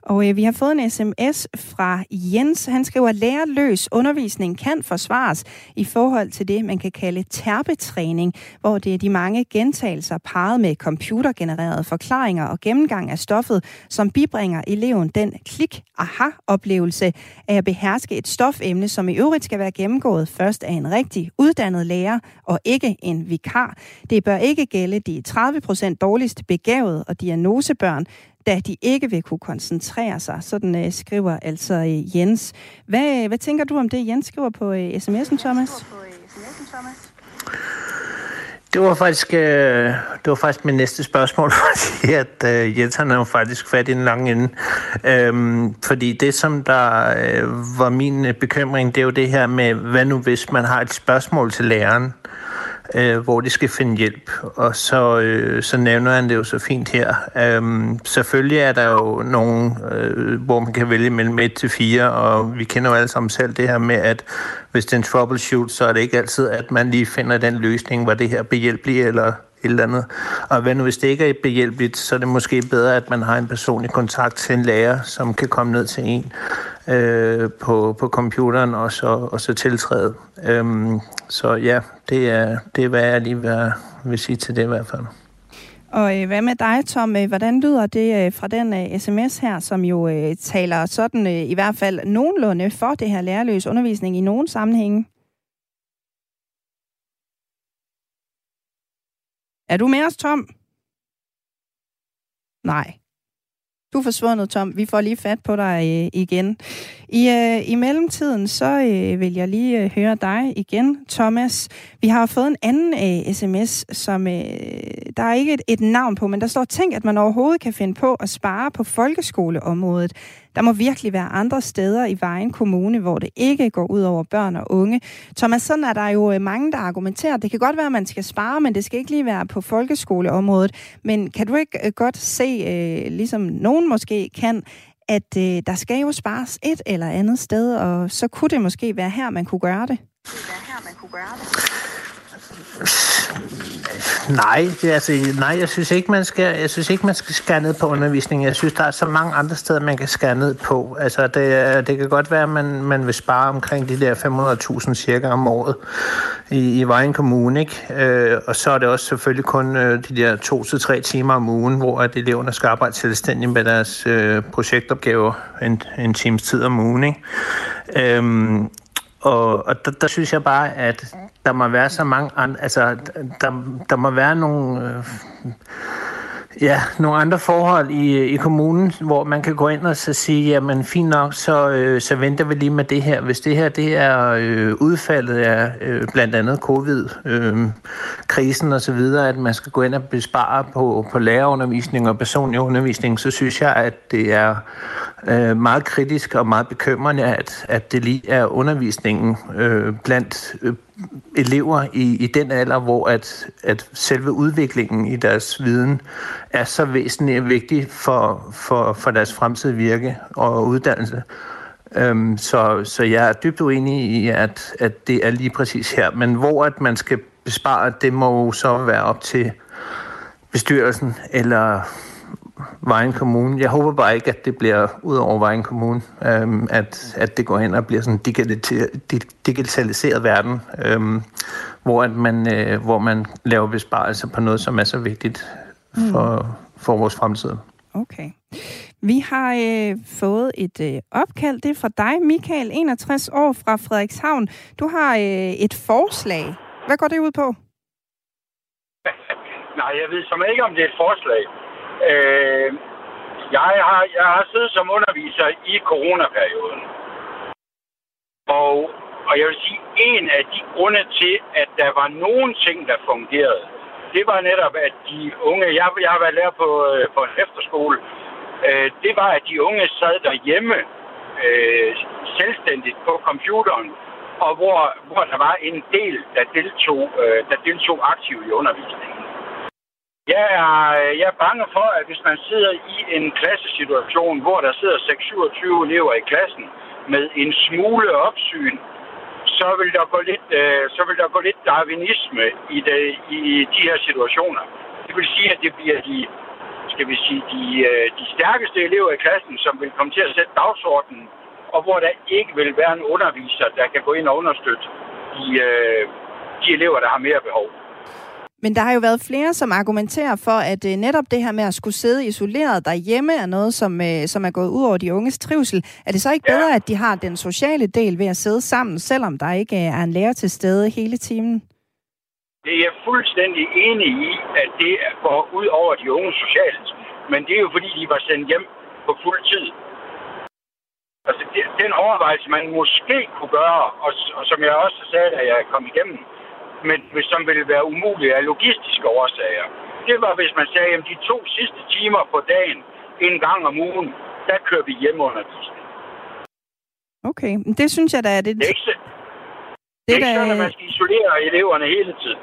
Og øh, vi har fået en sms fra Jens. Han skriver, at lærerløs undervisning kan forsvares i forhold til det, man kan kalde terpetræning, hvor det er de mange gentagelser parret med computergenererede forklaringer og gennemgang af stoffet, som bibringer eleven den klik-aha-oplevelse af at beherske et stofemne, som i øvrigt skal være gennemgået først af en rigtig uddannet lærer og ikke en vikar. Det bør ikke gælde de 30 procent dårligst begavede og diagnosebørn, da de ikke vil kunne koncentrere sig. Sådan øh, skriver altså øh, Jens. Hvad, øh, hvad tænker du om det, Jens skriver på øh, sms'en, Thomas? Det var faktisk, øh, det var faktisk min næste spørgsmål, fordi at øh, Jens han er jo faktisk fat i den lange ende. Øhm, fordi det, som der øh, var min øh, bekymring, det er jo det her med, hvad nu hvis man har et spørgsmål til læreren, øh, hvor de skal finde hjælp. Og så, øh, så nævner han det jo så fint her. Øhm, selvfølgelig er der jo nogen, øh, hvor man kan vælge mellem 1 til 4, og vi kender jo alle sammen selv det her med, at hvis det er en troubleshoot, så er det ikke altid, at man lige finder den løsning, hvor det her behjælpeligt eller et eller andet. Og hvad nu, hvis det ikke er behjælpeligt, så er det måske bedre, at man har en personlig kontakt til en lærer, som kan komme ned til en øh, på, på computeren og så, og så tiltræde. Øhm, så ja, det er, det er, hvad jeg lige vil, vil sige til det i hvert fald. Og øh, hvad med dig, Tom? Øh, hvordan lyder det øh, fra den øh, sms her, som jo øh, taler sådan øh, i hvert fald nogenlunde for det her lærerløs undervisning i nogen sammenhænge? Er du med os, Tom? Nej. Du er forsvundet, Tom. Vi får lige fat på dig øh, igen. I, øh, I mellemtiden, så øh, vil jeg lige øh, høre dig igen, Thomas. Vi har fået en anden øh, sms, som øh, der er ikke et, et navn på, men der står tænk, at man overhovedet kan finde på at spare på folkeskoleområdet. Der må virkelig være andre steder i Vejen Kommune, hvor det ikke går ud over børn og unge. Thomas, sådan er der jo øh, mange, der argumenterer. Det kan godt være, at man skal spare, men det skal ikke lige være på folkeskoleområdet. Men kan du ikke øh, godt se, øh, ligesom nogen måske kan, at øh, der skal jo spares et eller andet sted, og så kunne det måske være her, man kunne gøre det. Det være her, man kunne gøre det. Nej, det, altså, nej, jeg synes ikke, man skal, jeg synes ikke, man skal skære ned på undervisning. Jeg synes, der er så mange andre steder, man kan skære ned på. Altså, det, det kan godt være, at man, man vil spare omkring de der 500.000 cirka om året i, i Vejen Kommune, ikke? Øh, og så er det også selvfølgelig kun øh, de der to til tre timer om ugen, hvor at eleverne skal arbejde selvstændigt med deres øh, projektopgaver en, en times tid om ugen, ikke? Øhm, og, og der, der synes jeg bare, at der må være så mange andre, altså der, der må være nogle, øh, ja, nogle andre forhold i, øh, i kommunen, hvor man kan gå ind og så sige, jamen fint nok, så, øh, så venter vi lige med det her. Hvis det her det er øh, udfaldet af øh, blandt andet covid-krisen øh, og så videre, at man skal gå ind og bespare på, på lærerundervisning og personlig undervisning, så synes jeg, at det er øh, meget kritisk og meget bekymrende, at, at det lige er undervisningen øh, blandt øh, elever i, i den alder, hvor at, at selve udviklingen i deres viden er så væsentlig og vigtig for, for, for deres fremtidige virke og uddannelse. Øhm, så, så jeg er dybt uenig i, at, at det er lige præcis her. Men hvor at man skal bespare, det må jo så være op til bestyrelsen eller Vejen Kommune. Jeg håber bare ikke, at det bliver ud over Vejen Kommune, øhm, at, at det går hen og bliver sådan en digitaliseret verden, øhm, hvor, at man, øh, hvor man laver besparelser på noget, som er så vigtigt for, mm. for vores fremtid. Okay. Vi har øh, fået et øh, opkald. Det er fra dig, Michael, 61 år fra Frederikshavn. Du har øh, et forslag. Hvad går det ud på? Nej, jeg ved som ikke, om det er et forslag. Øh, jeg, har, jeg har siddet som underviser i coronaperioden. Og, og jeg vil sige, en af de grunde til, at der var nogle ting, der fungerede, det var netop, at de unge, jeg, jeg har været lærer på, øh, på en efterskole, øh, det var, at de unge sad derhjemme øh, selvstændigt på computeren, og hvor, hvor der var en del, der deltog, øh, der deltog aktivt i undervisningen. Jeg er, øh, jeg er bange for, at hvis man sidder i en klassesituation, hvor der sidder 6-27 elever i klassen med en smule opsyn, så vil der gå lidt, øh, så vil der gå lidt darwinisme i, det, i de her situationer. Det vil sige, at det bliver de skal vi sige, de, øh, de stærkeste elever i klassen, som vil komme til at sætte dagsordenen, og hvor der ikke vil være en underviser, der kan gå ind og understøtte de, øh, de elever, der har mere behov. Men der har jo været flere, som argumenterer for, at øh, netop det her med at skulle sidde isoleret derhjemme er noget, som, øh, som er gået ud over de unges trivsel. Er det så ikke bedre, ja. at de har den sociale del ved at sidde sammen, selvom der ikke er en lærer til stede hele timen? Det er jeg fuldstændig enig i, at det går ud over de unge socialt. Men det er jo fordi, de var sendt hjem på fuld tid. Altså, det, den overvejelse, man måske kunne gøre, og, og som jeg også sagde, da jeg kom igennem, men som ville være umuligt af logistiske årsager, det var, hvis man sagde, at de to sidste timer på dagen, en gang om ugen, der kører vi hjemmeundervisning. Okay, det synes jeg da er det. Det er ikke, det, er ikke sådan, at man skal isolere eleverne hele tiden.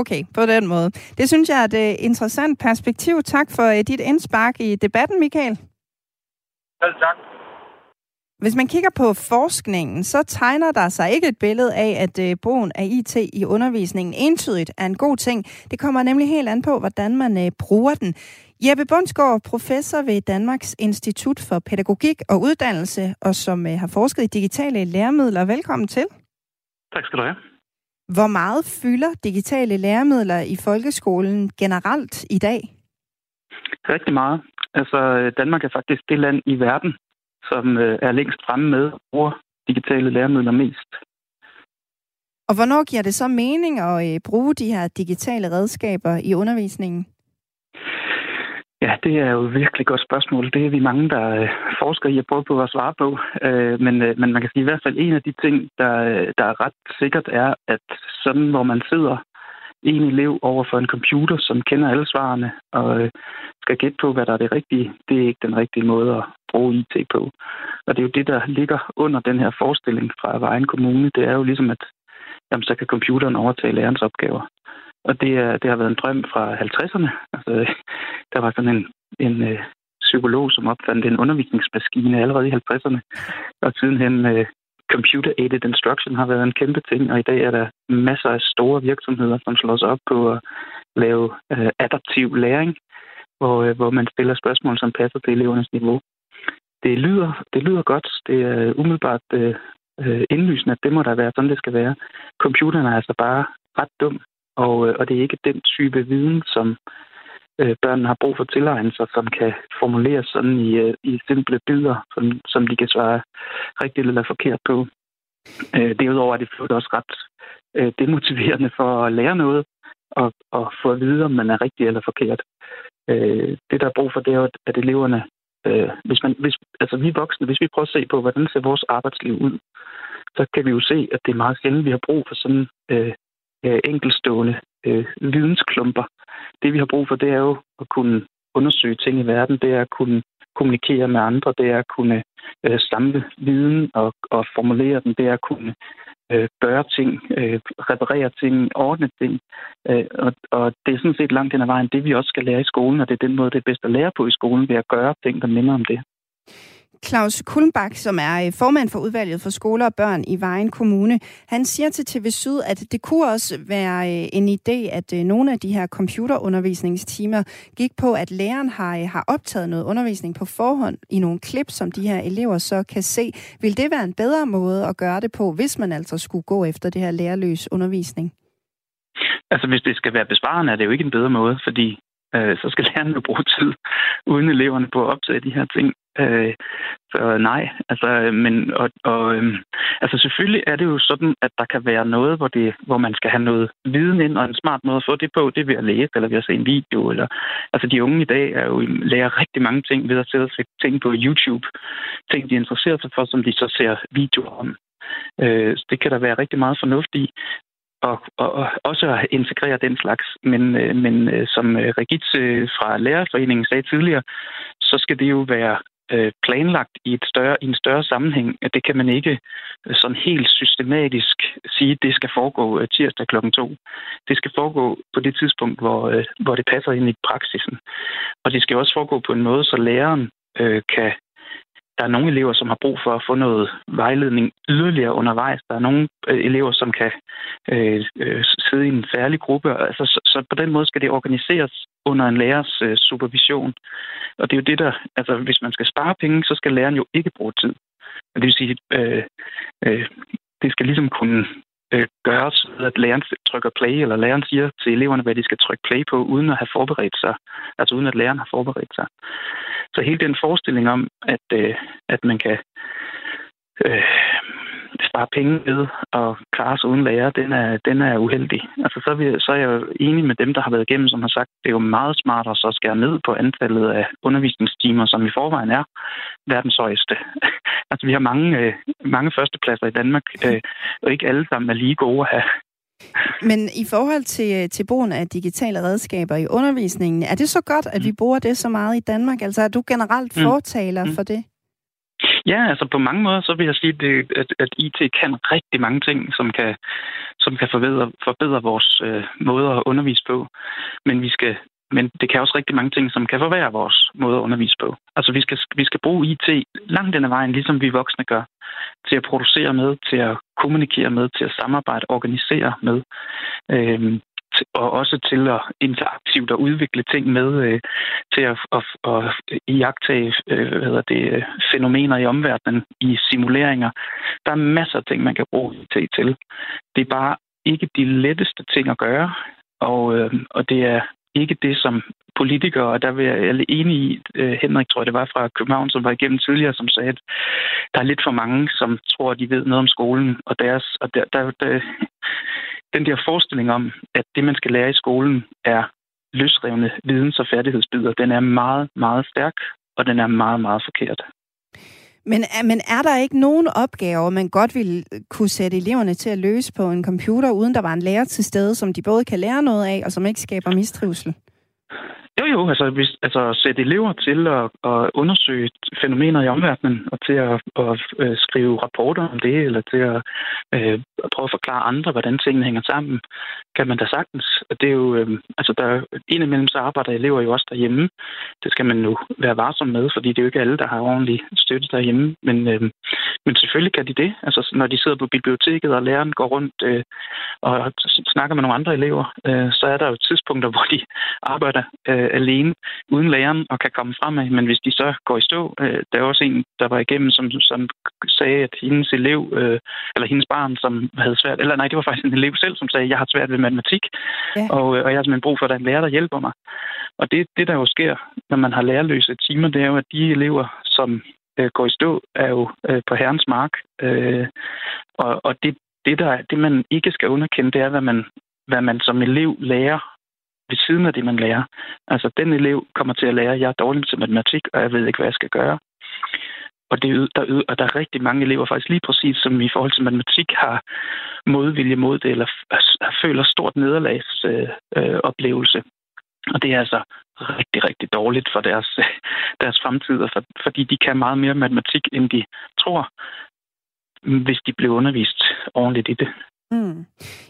Okay, på den måde. Det synes jeg er et uh, interessant perspektiv. Tak for uh, dit indspark i debatten, Michael. Selv tak. Hvis man kigger på forskningen, så tegner der sig ikke et billede af, at uh, brugen af IT i undervisningen entydigt er en god ting. Det kommer nemlig helt an på, hvordan man uh, bruger den. Jeppe Bundsgaard, professor ved Danmarks Institut for Pædagogik og Uddannelse, og som uh, har forsket i digitale læremidler. Velkommen til. Tak skal du have. Hvor meget fylder digitale læremidler i folkeskolen generelt i dag? Rigtig meget. Altså, Danmark er faktisk det land i verden, som øh, er længst fremme med at bruge digitale læremidler mest. Og hvornår giver det så mening at øh, bruge de her digitale redskaber i undervisningen? Ja, det er jo et virkelig godt spørgsmål. Det er vi mange, der øh, forsker i at prøve på at svare på. Øh, men, øh, men man kan sige i hvert fald, en af de ting, der, der er ret sikkert, er, at sådan, hvor man sidder en elev over for en computer, som kender alle svarene og øh, skal gætte på, hvad der er det rigtige, det er ikke den rigtige måde at bruge IT på. Og det er jo det, der ligger under den her forestilling fra Vejen Kommune. Det er jo ligesom, at jamen, så kan computeren overtage lærernes opgaver. Og det, er, det har været en drøm fra 50'erne. Altså, der var sådan en, en øh, psykolog, som opfandt en undervisningsmaskine allerede i 50'erne. Og sidenhen øh, computer-aided instruction har været en kæmpe ting, og i dag er der masser af store virksomheder, som slår sig op på at lave øh, adaptiv læring, hvor, øh, hvor man stiller spørgsmål, som passer til elevernes niveau. Det lyder, det lyder godt. Det er umiddelbart øh, øh indlysende, at det må der være sådan, det skal være. Computeren er altså bare ret dum. Og, øh, og det er ikke den type viden, som øh, børnene har brug for tilegnelser, som kan formuleres sådan i, øh, i simple bidder, som, som de kan svare rigtigt eller forkert på. Øh, derudover er det også ret øh, demotiverende for at lære noget og, og få at vide, om man er rigtig eller forkert. Øh, det, der er brug for, det er at eleverne, øh, hvis, man, hvis, altså vi voksne, hvis vi prøver at se på, hvordan ser vores arbejdsliv ud, så kan vi jo se, at det er meget sjældent, vi har brug for sådan øh, øh, enkelstående øh, vidensklumper. Det vi har brug for, det er jo at kunne undersøge ting i verden, det er at kunne kommunikere med andre, det er at kunne øh, samle viden og, og formulere den, det er at kunne øh, gøre ting, øh, reparere ting, ordne ting. Øh, og, og det er sådan set langt hen ad vejen det, vi også skal lære i skolen, og det er den måde, det er bedst at lære på i skolen, ved at gøre ting, der minder om det. Claus Kulmbach, som er øh, formand for udvalget for skoler og børn i Vejen Kommune, han siger til TV Syd, at det kunne også være øh, en idé, at øh, nogle af de her computerundervisningstimer gik på, at læreren har, har optaget noget undervisning på forhånd i nogle klip, som de her elever så kan se. Vil det være en bedre måde at gøre det på, hvis man altså skulle gå efter det her lærerløs undervisning? Altså, hvis det skal være besparende, er det jo ikke en bedre måde, fordi øh, så skal lærerne jo bruge tid uden eleverne på at optage de her ting. Øh, så nej, altså, øh, men, og, og, øh, altså selvfølgelig er det jo sådan, at der kan være noget, hvor, det, hvor man skal have noget viden ind, og en smart måde at få det på, det er ved at læse, eller ved at se en video. Eller, altså de unge i dag er jo, lærer rigtig mange ting ved at sidde og se ting på YouTube. Ting, de er interesseret sig for, som de så ser videoer om. Øh, det kan der være rigtig meget fornuft i og, og, og også at integrere den slags. Men, øh, men øh, som øh, Regit øh, fra Lærerforeningen sagde tidligere, så skal det jo være øh, planlagt i, et større, i en større sammenhæng. Det kan man ikke øh, sådan helt systematisk sige, at det skal foregå tirsdag klokken 2. Det skal foregå på det tidspunkt, hvor, hvor det passer ind i praksisen. Og det skal også foregå på en måde, så læreren øh, kan der er nogle elever, som har brug for at få noget vejledning yderligere undervejs. Der er nogle øh, elever, som kan øh, øh, sidde i en særlig gruppe. Altså, så, så på den måde skal det organiseres under en lærers øh, supervision. Og det er jo det, der, altså hvis man skal spare penge, så skal læreren jo ikke bruge tid. Det vil sige, øh, øh, det skal ligesom kunne øh, gøres, at læreren trykker play, eller læreren siger til eleverne, hvad de skal trykke play på, uden at have forberedt sig. Altså uden at læreren har forberedt sig. Så hele den forestilling om, at, øh, at man kan øh, spare penge ved at klare sig uden lærer, den er, den er uheldig. Altså, så, er vi, så er jeg jo enig med dem, der har været igennem, som har sagt, det er jo meget smartere så skære ned på antallet af undervisningstimer, som i forvejen er verdens højeste. altså, vi har mange, øh, mange førstepladser i Danmark, øh, og ikke alle sammen er lige gode at have. Men i forhold til, til brugen af digitale redskaber i undervisningen, er det så godt, at vi mm. bruger det så meget i Danmark? Altså er du generelt mm. fortaler mm. for det? Ja, altså på mange måder, så vil jeg sige, at, at IT kan rigtig mange ting, som kan, som kan forbedre, forbedre vores øh, måde at undervise på. Men vi skal men det kan også rigtig mange ting, som kan forværre vores måde at undervise på. Altså vi skal, vi skal bruge IT langt den vejen, ligesom vi voksne gør, til at producere med, til at kommunikere med, til at samarbejde, organisere med. Øhm, og også til at interaktivt at udvikle ting med øh, til at, at, at iagtage øh, hvad hedder det, øh, fænomener i omverdenen i simuleringer. Der er masser af ting, man kan bruge IT til. Det er bare ikke de letteste ting at gøre, og, øh, og det er ikke det, som politikere, og der vil jeg alle enig i, øh, Henrik tror jeg, det var fra København, som var igennem tidligere, som sagde, at der er lidt for mange, som tror, at de ved noget om skolen, og deres, og der, der, der, den der forestilling om, at det, man skal lære i skolen, er løsrevne videns- og færdighedsbidder, den er meget, meget stærk, og den er meget, meget forkert. Men, men er der ikke nogen opgaver, man godt ville kunne sætte eleverne til at løse på en computer, uden der var en lærer til stede, som de både kan lære noget af, og som ikke skaber mistrivsel? Jo, jo, altså, hvis, altså sætte elever til at, at undersøge fænomener i omverdenen, og til at, at, at skrive rapporter om det, eller til at, øh, at prøve at forklare andre, hvordan tingene hænger sammen, kan man da sagtens. Det er jo, øh, altså der, indimellem så arbejder elever jo også derhjemme. Det skal man nu være varsom med, fordi det er jo ikke alle, der har ordentlig støtte derhjemme. Men, men selvfølgelig kan de det. Altså når de sidder på biblioteket, og læreren går rundt øh, og snakker med nogle andre elever, øh, så er der jo tidspunkter, hvor de arbejder øh, alene, uden læreren, og kan komme fremad. Men hvis de så går i stå, øh, der er også en, der var igennem, som, som sagde, at hendes elev, øh, eller hendes barn, som havde svært, eller nej, det var faktisk en elev selv, som sagde, jeg har svært ved matematik, ja. og, øh, og jeg har simpelthen brug for, at der er en lærer, der hjælper mig. Og det, det, der jo sker, når man har lærerløse timer, det er jo, at de elever, som øh, går i stå, er jo øh, på herrens mark. Øh, og og det, det, der, det, man ikke skal underkende, det er, hvad man, hvad man som elev lærer ved siden af det, man lærer. Altså, den elev kommer til at lære, at jeg er dårlig til matematik, og jeg ved ikke, hvad jeg skal gøre. Og, det, der, og der er rigtig mange elever, faktisk lige præcis som i forhold til matematik, har modvilje mod det, eller altså, føler stort nederlagsoplevelse. Øh, og det er altså rigtig, rigtig dårligt for deres, deres fremtid, for, fordi de kan meget mere matematik, end de tror, hvis de bliver undervist ordentligt i det. Mm.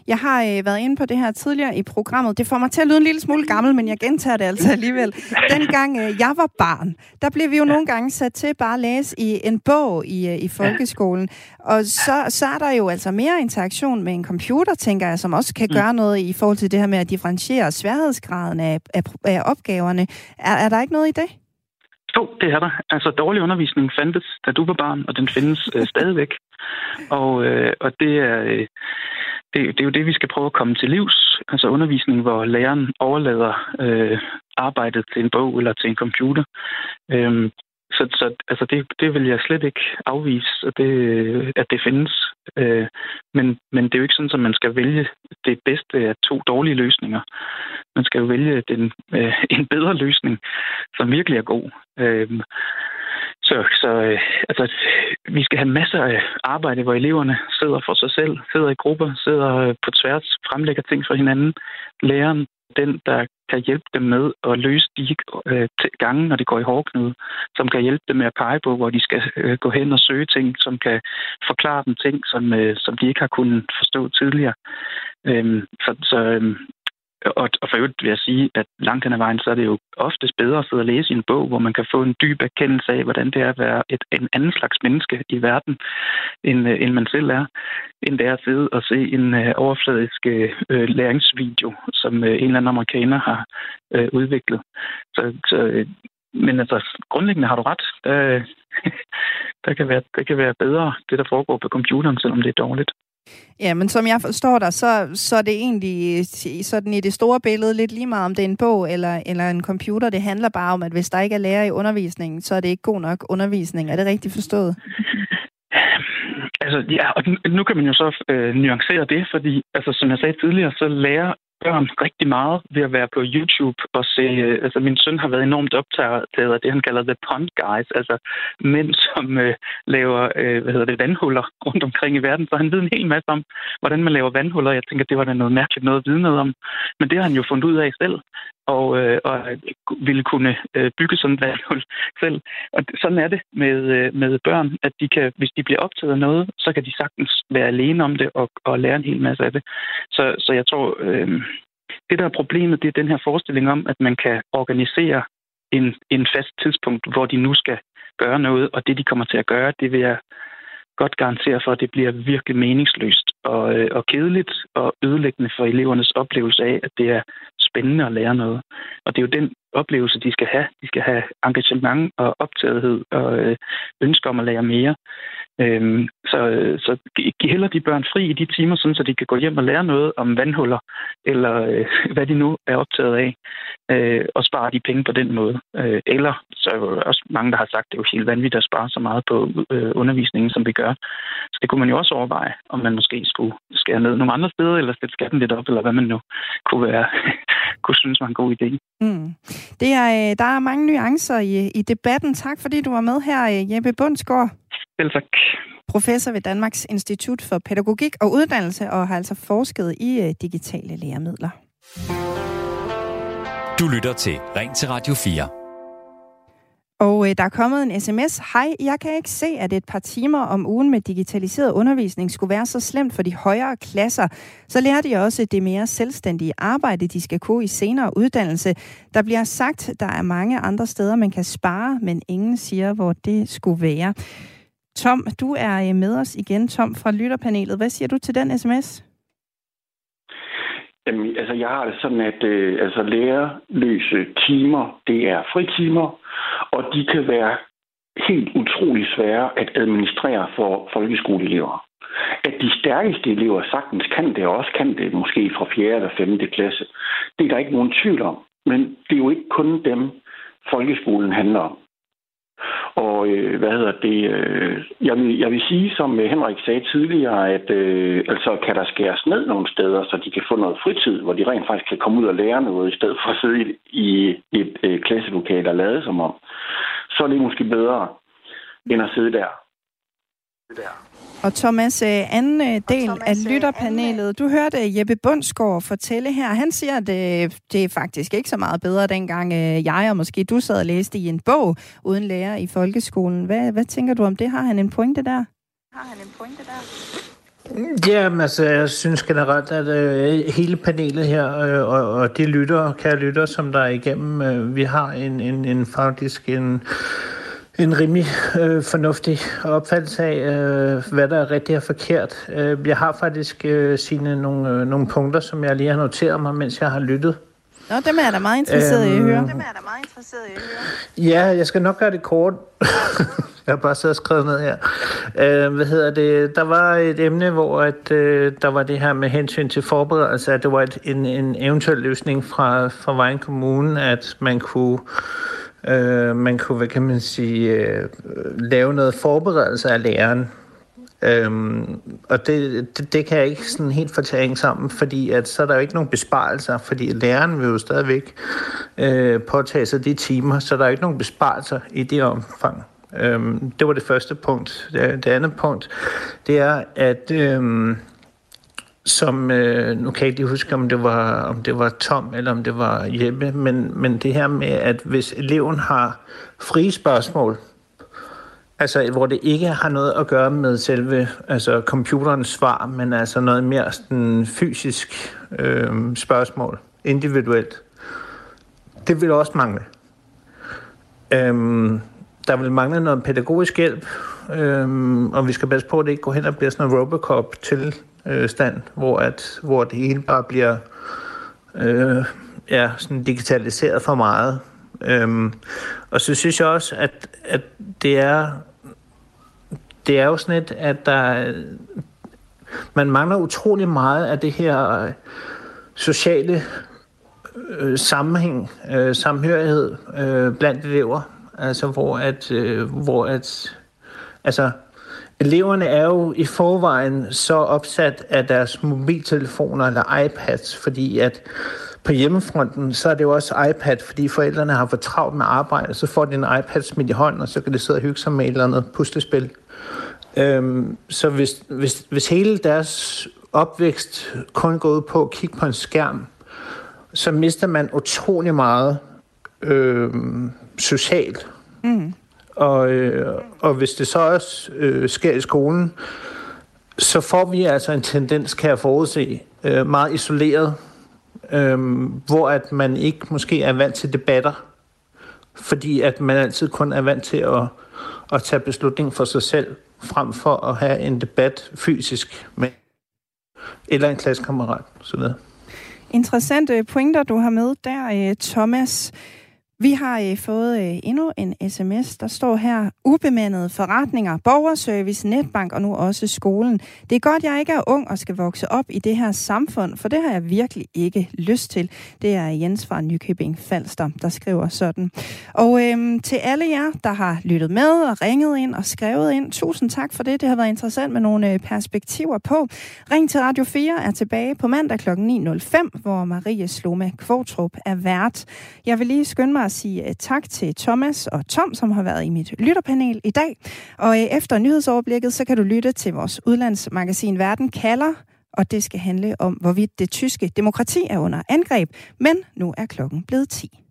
Jeg har øh, været inde på det her tidligere i programmet. Det får mig til at lyde en lille smule gammel, men jeg gentager det altså alligevel. Dengang øh, jeg var barn, der blev vi jo ja. nogle gange sat til bare at læse i en bog i, øh, i folkeskolen. Og så, så er der jo altså mere interaktion med en computer, tænker jeg, som også kan mm. gøre noget i forhold til det her med at differentiere sværhedsgraden af, af, af opgaverne. Er, er der ikke noget i det? Jo, det er der. Altså, dårlig undervisning fandtes, da du var barn, og den findes øh, stadigvæk. Og, øh, og det, er, øh, det, det er jo det, vi skal prøve at komme til livs. Altså undervisning, hvor læreren overlader øh, arbejdet til en bog eller til en computer. Øhm, så, så altså det, det vil jeg slet ikke afvise, at det, at det findes. Øh, men, men det er jo ikke sådan, at man skal vælge det bedste af to dårlige løsninger. Man skal jo vælge den, øh, en bedre løsning, som virkelig er god. Øh, så, så øh, altså, vi skal have masser af arbejde, hvor eleverne sidder for sig selv, sidder i grupper, sidder på tværs, fremlægger ting for hinanden. Læreren, den, der kan hjælpe dem med at løse de øh, gange, når det går i hårdknude, som kan hjælpe dem med at pege på, hvor de skal øh, gå hen og søge ting, som kan forklare dem ting, som, øh, som de ikke har kunnet forstå tidligere. Øh, så så øh, og, og for øvrigt vil jeg sige, at langt hen ad vejen, så er det jo oftest bedre at sidde og læse i en bog, hvor man kan få en dyb erkendelse af, hvordan det er at være et, en anden slags menneske i verden, end, øh, end man selv er, end det er at sidde og se en øh, overfladisk øh, læringsvideo, som øh, en eller anden amerikaner har øh, udviklet. Så, så øh, men altså, grundlæggende har du ret. Der, der, kan være, der kan være bedre, det der foregår på computeren, selvom det er dårligt. Ja, men som jeg forstår dig, så, så er det egentlig sådan i det store billede lidt lige meget, om det er en bog eller, eller en computer. Det handler bare om, at hvis der ikke er lærer i undervisningen, så er det ikke god nok undervisning. Er det rigtigt forstået? Altså, ja, og nu kan man jo så øh, nuancere det, fordi, altså, som jeg sagde tidligere, så lærer børn rigtig meget ved at være på YouTube og se... Øh, altså, min søn har været enormt optaget af det, han kalder The Pond Guys, altså mænd, som øh, laver, øh, hvad hedder det, vandhuller rundt omkring i verden. Så han ved en hel masse om, hvordan man laver vandhuller. Jeg tænker, det var da noget mærkeligt noget at vide noget om. Men det har han jo fundet ud af selv og, øh, og ville kunne øh, bygge sådan et vandhul selv. Og sådan er det med, øh, med børn, at de kan, hvis de bliver optaget af noget, så kan de sagtens være alene om det og, og lære en hel masse af det. Så, så jeg tror, øh, det der er problemet, det er den her forestilling om, at man kan organisere en, en fast tidspunkt, hvor de nu skal gøre noget, og det de kommer til at gøre, det vil jeg godt garantere for, at det bliver virkelig meningsløst og, øh, og kedeligt og ødelæggende for elevernes oplevelse af, at det er spændende at lære noget. Og det er jo den oplevelse, de skal have. De skal have engagement og optagethed og øh, ønsker om at lære mere. Øhm, så, øh, så giv heller de børn fri i de timer, sådan, så de kan gå hjem og lære noget om vandhuller, eller øh, hvad de nu er optaget af, øh, og spare de penge på den måde. Øh, eller så er jo også mange, der har sagt, det er jo helt vanvittigt at spare så meget på øh, undervisningen, som vi gør. Så det kunne man jo også overveje, om man måske skulle skære ned nogle andre steder, eller sætte skatten lidt op, eller hvad man nu kunne, være, kunne synes var en god idé. Mm. Det er, øh, der er mange nuancer i, i debatten. Tak fordi du var med her, øh, Jeppe Bundsgaard. Selv tak. Professor ved Danmarks Institut for Pædagogik og Uddannelse, og har altså forsket i øh, digitale læremidler. Du lytter til Ring til Radio 4. Og øh, der er kommet en sms. Hej, jeg kan ikke se, at et par timer om ugen med digitaliseret undervisning skulle være så slemt for de højere klasser. Så lærer de også det mere selvstændige arbejde, de skal kunne i senere uddannelse. Der bliver sagt, der er mange andre steder, man kan spare, men ingen siger, hvor det skulle være. Tom, du er øh, med os igen, Tom fra Lytterpanelet. Hvad siger du til den sms? Jamen, altså, jeg har det sådan, at øh, altså, lærerløse timer, det er fritimer, og de kan være helt utrolig svære at administrere for folkeskoleelever. At de stærkeste elever sagtens kan det, og også kan det måske fra 4. eller 5. klasse, det er der ikke nogen tvivl om. Men det er jo ikke kun dem, folkeskolen handler om. Og øh, hvad hedder det? Øh, jeg, vil, jeg vil sige, som øh, Henrik sagde tidligere, at øh, altså kan der skæres ned nogle steder, så de kan få noget fritid, hvor de rent faktisk kan komme ud og lære noget, i stedet for at sidde i, i et øh, klasselokale og lade som om, så er det måske bedre, end at sidde der. der. Og Thomas, øh, anden øh, del Thomas, af øh, lytterpanelet. Du hørte Jeppe Bundsgaard fortælle her. Han siger, at det er faktisk ikke så meget bedre, dengang jeg og måske du sad og læste i en bog uden lærer i folkeskolen. Hvad, hvad tænker du om det? Har han en pointe der? Har han en pointe der? Ja, altså, jeg synes generelt, at øh, hele panelet her, øh, og, og de lytter, kære lytter, som der er igennem, øh, vi har en, en, en faktisk en en rimelig øh, fornuftig opfattelse af, øh, hvad der er rigtigt og forkert. Øh, jeg har faktisk øh, sine nogle, øh, nogle punkter, som jeg lige har noteret mig, mens jeg har lyttet. Nå, dem er da meget interesseret øhm, i at høre. Dem er da meget interesseret i at høre. Ja, jeg skal nok gøre det kort. jeg har bare så skrevet ned her. Øh, hvad hedder det? Der var et emne, hvor at, øh, der var det her med hensyn til forberedelse, at det var et, en, en eventuel løsning fra, fra Vejen Kommune, at man kunne Øh, man kunne, hvad kan man sige, øh, lave noget forberedelse af læreren. Øhm, og det, det, det kan jeg ikke sådan helt få til sammen, fordi at, så er der jo ikke nogen besparelser, fordi læreren vil jo stadigvæk øh, påtage sig de timer, så der er jo ikke nogen besparelser i det omfang. Øhm, det var det første punkt. Det, det andet punkt, det er, at øh, som, øh, nu kan jeg ikke lige huske, om det, var, om det var Tom eller om det var Jeppe, men, men det her med, at hvis eleven har frie spørgsmål, altså hvor det ikke har noget at gøre med selve altså computerens svar, men altså noget mere sådan fysisk øh, spørgsmål, individuelt. Det vil også mangle. Øhm, der vil mangle noget pædagogisk hjælp, øhm, og vi skal passe på, at det ikke går hen og bliver sådan en Robocop til øh, stand, hvor, at, hvor det hele bare bliver øh, ja, sådan digitaliseret for meget. Øhm, og så synes jeg også, at, at det er det er jo sådan et, at der man mangler utrolig meget af det her øh, sociale øh, sammenhæng, øh, samhørighed øh, blandt elever. Altså hvor at, øh, hvor at altså eleverne er jo i forvejen så opsat af deres mobiltelefoner eller iPads, fordi at på hjemmefronten, så er det jo også iPad, fordi forældrene har for travlt med arbejde, så får de en iPad smidt i hånden, og så kan de sidde og hygge sig med et eller andet puslespil. Øhm, så hvis, hvis, hvis hele deres opvækst kun går ud på at kigge på en skærm, så mister man utrolig meget øh, socialt. Mm. Og, øh, og hvis det så også øh, sker i skolen, så får vi altså en tendens, kan jeg forudse, øh, meget isoleret, øh, hvor at man ikke måske er vant til debatter, fordi at man altid kun er vant til at, at tage beslutning for sig selv, frem for at have en debat fysisk med eller en klassekammerat. Sådan Interessante pointer, du har med der, øh, Thomas. Vi har øh, fået øh, endnu en sms, der står her, ubemandede forretninger, borgerservice, netbank og nu også skolen. Det er godt, jeg ikke er ung og skal vokse op i det her samfund, for det har jeg virkelig ikke lyst til. Det er Jens fra Nykøbing Falster, der skriver sådan. Og øh, til alle jer, der har lyttet med og ringet ind og skrevet ind, tusind tak for det. Det har været interessant med nogle øh, perspektiver på. Ring til Radio 4 er tilbage på mandag kl. 9.05, hvor Marie Sloma Kvortrup er vært. Jeg vil lige skynde mig at sige øh, tak til Thomas og Tom, som har været i mit lytterpanel i dag. Og øh, efter nyhedsoverblikket, så kan du lytte til vores udlandsmagasin Verden kalder, og det skal handle om, hvorvidt det tyske demokrati er under angreb. Men nu er klokken blevet 10.